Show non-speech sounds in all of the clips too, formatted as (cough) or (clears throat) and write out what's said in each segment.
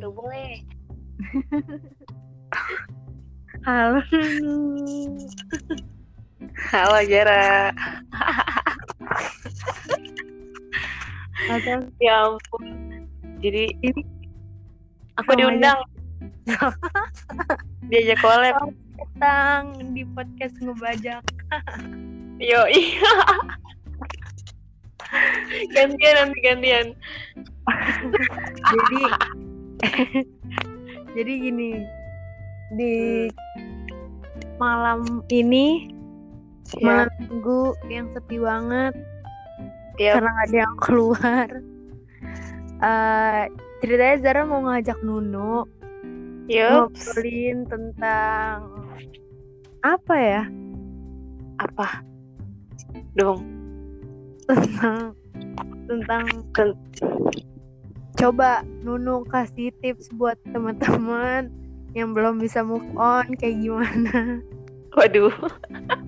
terhubung nih. (laughs) Halo. Halo Jera. Atau ya ampun. Jadi ini aku Sama diundang. (laughs) Diajak collab. datang di podcast ngebajak. (laughs) Yo iya. gantian nanti gantian. Jadi (laughs) jadi gini di malam ini Ya, malam minggu yang sepi banget tiap karena nggak ada yang keluar. (laughs) Eh ceritanya Zara mau ngajak Nuno yup. ngobrolin tentang apa ya? Apa? Dong. Tentang tentang coba Nunu kasih tips buat teman-teman yang belum bisa move on kayak gimana. Waduh.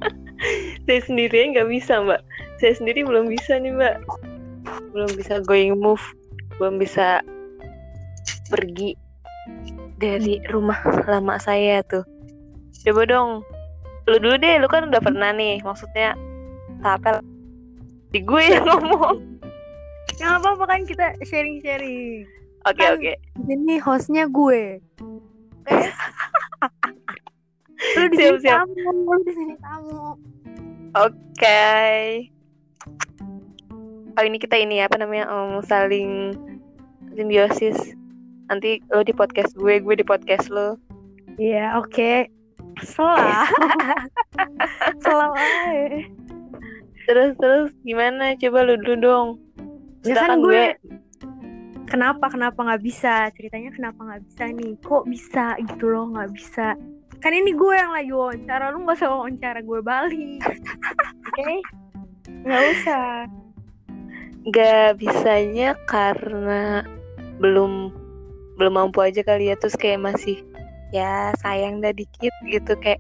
(laughs) Saya sendiri nggak bisa mbak. Saya sendiri belum bisa nih mbak. Belum bisa going move. Belum bisa pergi dari rumah lama saya tuh. Coba dong. Lu dulu deh. Lu kan udah pernah nih. Maksudnya tapel di gue yang ngomong. Yang apa-apa kan kita sharing-sharing. Oke Kan- oke. Ini hostnya gue. (laughs) Oke. Lu di sini tamu, lu di sini tamu. Oke. Kali ini kita ini apa namanya em, saling simbiosis. Nanti lo di podcast gue, gue di podcast lo. Iya, oke. Selah. Selah (laughs) aja. Terus terus gimana? Coba lu dulu dong. Ya kan Silakan gue kenapa kenapa nggak bisa? Ceritanya kenapa nggak bisa nih? Kok bisa gitu loh nggak bisa? Kan ini gue yang lagi wawancara lu nggak usah wawancara gue balik. (laughs) Oke. Nggak usah. Gak bisanya karena belum belum mampu aja kali ya terus kayak masih ya sayang dah dikit gitu kayak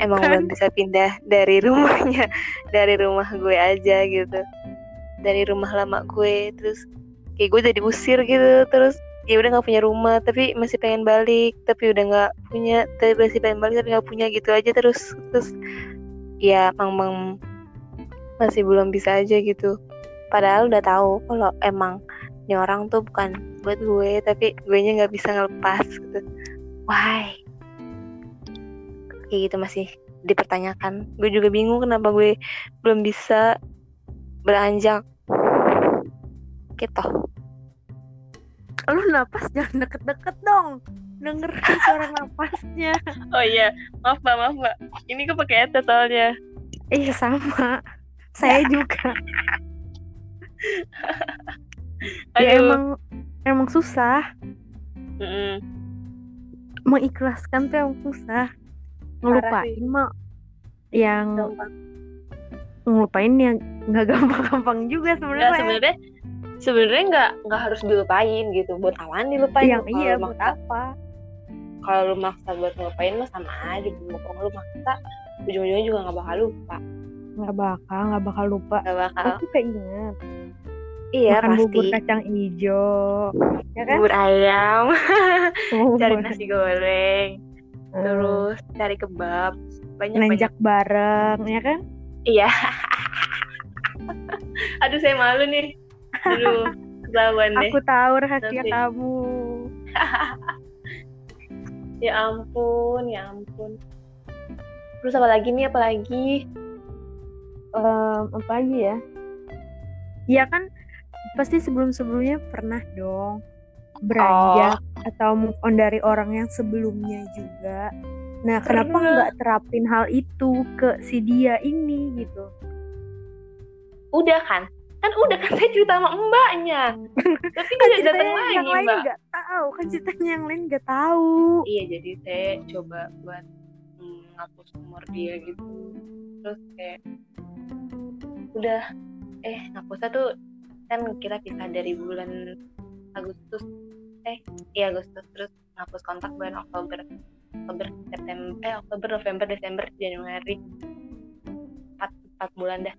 emang Bukan. belum bisa pindah dari rumahnya (laughs) dari rumah gue aja gitu dari rumah lama gue terus kayak gue udah diusir gitu terus ya udah nggak punya rumah tapi masih pengen balik tapi udah nggak punya tapi masih pengen balik tapi nggak punya gitu aja terus terus ya emang masih belum bisa aja gitu. Padahal udah tahu kalau emang ini orang tuh bukan buat gue tapi gue nya nggak bisa ngelepas gitu. Why? Kayak gitu masih dipertanyakan. Gue juga bingung kenapa gue belum bisa beranjak gitu. Lu napas jangan deket-deket dong. Dengerin suara napasnya. (laughs) Oh iya maaf mbak maaf mbak. Ini gue pakai headset soalnya. Iya sama. Saya juga. (laughs) Ya emang emang susah. Mm-mm. mengikhlaskan tuh emang susah. Ngelupain mah yang gampang. ngelupain yang nggak (laughs) gampang-gampang juga sebenarnya. sebenarnya sebenarnya nggak nggak harus dilupain gitu. Buat awan dilupain? Yang iya lu buat apa? Kalau lu maksa buat ngelupain mah sama aja gitu. Kalau lu maksa ujung-ujungnya juga nggak bakal lupa. Nggak bakal nggak bakal lupa. Nggak bakal. Aku keinget. Iya makan bubur pasti kacang hijau. Ya kan? Bubur ayam. (laughs) Cari Bubur. nasi goreng. Hmm. terus cari kebab. Banyak nanjak banyak bareng ya kan? Iya. (laughs) Aduh saya malu nih aduh ketahuan deh. Aku tahu rahasia Nanti. kamu. (laughs) Ya ampun ya ampun. Terus apa lagi nih apa lagi? Em, apa lagi ya? Iya kan pasti sebelum-sebelumnya pernah dong beranjak atau move on dari orang yang sebelumnya juga. Nah, kenapa nggak terapin hal itu ke si dia ini gitu? udah kan kan udah kan saya cerita sama mbaknya. Tapi Kan dia datang lagi yang lain mbak. nggak tahu, kan ceritanya yang lain nggak tahu. iya jadi saya coba buat mm, ngapus nomor dia gitu. Terus kayak udah eh ngapusnya tuh kan kita pisah dari bulan Agustus eh iya Agustus terus ngapus kontak bulan Oktober Oktober September eh Oktober November Desember Januari. Empat empat bulan dah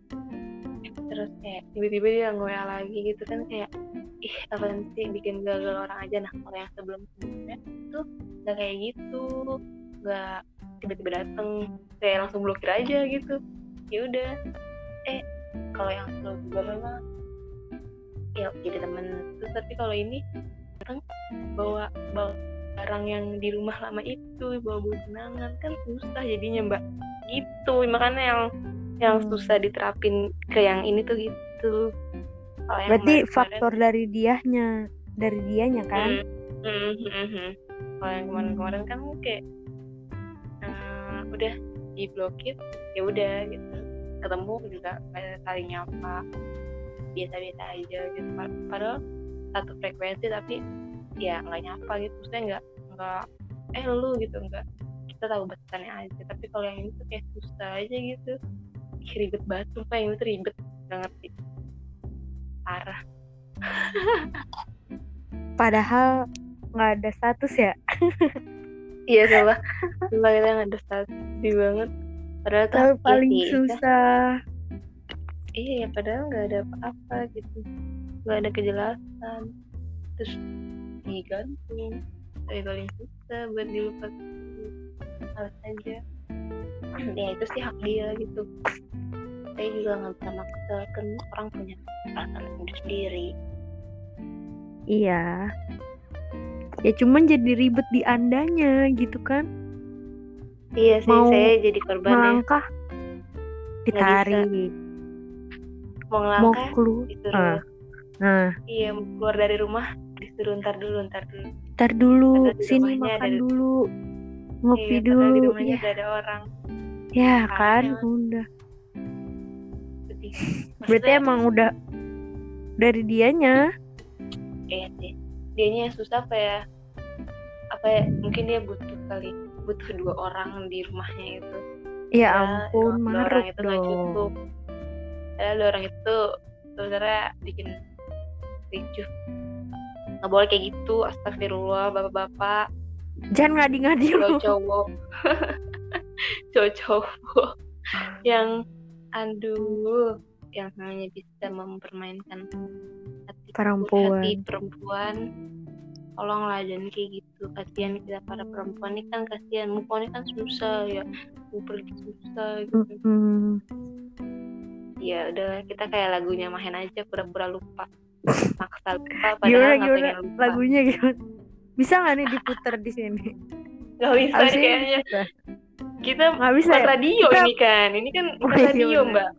terus kayak tiba-tiba dia nge lagi gitu kan kayak ih apa sih bikin gagal orang aja? Nah kalau yang sebelum sebelumnya tuh nggak kayak gitu nggak tiba-tiba dateng kayak langsung blokir aja gitu. Ya udah eh kalau yang sebelum sebelumnya memang ya jadi temen. Terus tapi kalau ini datang bawa bawa barang yang di rumah lama itu bawa bawa kenangan kan susah jadinya mbak. Gitu makanya yang yang Hmm. susah diterapin ke yang ini tuh gitu yang Berarti kemarin-kemarin- faktor dari dianya, dari dianya kan? Hmm, hmm, hmm, hmm. Kalau yang kemarin-kemarin kan kayak eh, udah diblokir, ya udah gitu. Ketemu juga kayak saling nyapa, biasa-biasa aja gitu. Pad- Padahal satu frekuensi tapi ya nggak nyapa gitu. Maksudnya nggak nggak eh lu gitu nggak. Kita tahu batasannya aja. Tapi kalau yang ini tuh kayak susah aja gitu. Ih, ribet banget, sumpah yang ini tuh ribet. Gak ngerti. Parah. (laughs) Padahal nggak ada status ya. (laughs) Iya coba Coba kita nggak ada stasi banget Padahal Tapi iya paling kita- susah. Iya ya padahal nggak ada apa-apa gitu nggak ada kejelasan Terus digantung Tapi paling susah buat dilupa Harus aja (clears throat) Ya itu sih hak dia gitu Saya juga nggak bisa maksa Kan orang punya perasaan sendiri Iya. Ya cuman jadi ribet di andanya gitu kan. Iya sih Mau saya jadi korban Melangkah ditarik, Mau mau ngelangkah keluar. disuruh Ah. Nah, Iya mau keluar dari rumah Disuruh ntar dulu ntar dulu ntar dulu, sini makan dulu, ngopi Iya, padahal di dulu. rumahnya Ya, ada orang ya kan, Makanya. udah. sedih. Berarti emang udah dari dianya. iya sih. Dianya yang susah apa ya? Apa ya? Mungkin dia butuh kali, butuh dua orang di rumahnya itu. Ya Padahal ampun, dua maruk orang itu nggak cukup. Padahal dua orang itu sebenarnya bikin ricuh. Nggak boleh kayak gitu. Astagfirullah, bapak-bapak, Jangan ngadi-ngadi lu. cowok-cowok, (laughs) cowok-cowok yang aduh yang hanya bisa mempermainkan hati Perempuan. hati perempuan. Tolonglah jangan kayak gitu. Kasihan kita para perempuan ini kan kasihan. Move ini kan susah ya. Mau pergi susah gitu. Mm-mm. ya udah kita kayak lagunya main aja pura-pura lupa. (laughs) Maksa lupa Gimana padahal gimana? pengen lupa. Lagunya gimana? Bisa nggak nih diputar di sini? nggak bisa Harusnya kayaknya. bisa. Kita Nggak bisa ya? radio Kita- ini kan ini kan Oh, iya radio benar. mbak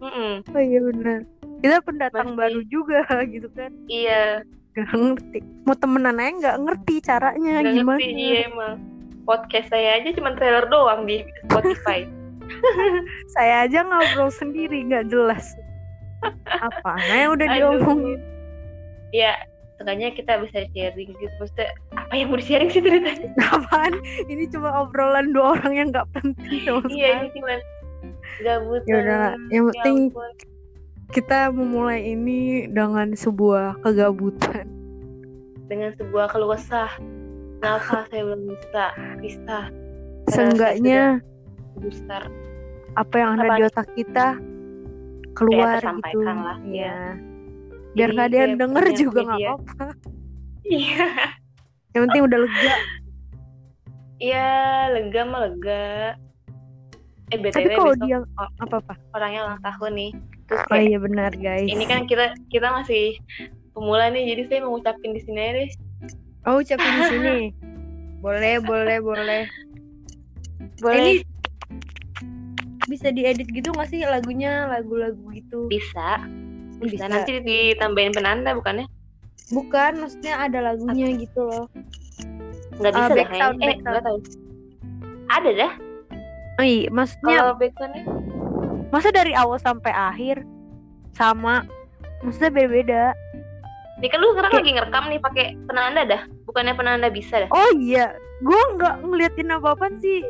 Mm-mm. Oh iya benar. Kita pendatang Masih. baru juga (laughs) gitu kan. iya Gak ngerti. Mau temenan aja nggak ngerti caranya nggak gimana. ngerti iya emang podcast saya aja cuma trailer doang di Spotify (laughs) Saya aja ngobrol sendiri nggak jelas. (laughs) Apa? Yang udah diomongin. ya setidaknya kita bisa sharing gitu maksudnya apa yang mau di sharing sih ceritanya (laughs) Apaan? Ini cuma obrolan dua orang yang nggak penting iya ini cuma gabut Ya udah, yang penting ampun. kita memulai ini dengan sebuah kegabutan. dengan sebuah keluh kesah kenapa saya belum bisa bisa Seenggaknya besar apa yang ada Apa di otak kita keluar gitu. lah, ya. Iya. Biar Jadi nggak ada yang denger juga nggak apa-apa. iya Yang penting udah lega. iya lega mah lega eh btw Tapi kalau dia o- apa-apa. orangnya ulang tahun nih terus Oh kayak iya benar guys. ini kan kita kita masih pemula nih jadi saya mau ngucapin di sini aja deh Oh ucapin di sini. (laughs) boleh, boleh, boleh. boleh Ini bisa diedit gitu nggak sih lagunya, lagu-lagu gitu? bisa Bisa. Nah, nanti ditambahin penanda bukannya? Bukan, maksudnya ada lagunya gitu loh. Nggak Ah, bisa dah background, kayaknya. Eh, background. nggak tahu. Ada dah. Oh iya, maksudnya Kalau backsoundnya masa dari awal sampai akhir sama maksudnya beda-beda. Nih kan lu sekarang Kayak- lagi ngerekam nih pakai penanda dah. Bukannya penanda bisa dah. Oh iya, gue nggak ngeliatin apa-apa sih.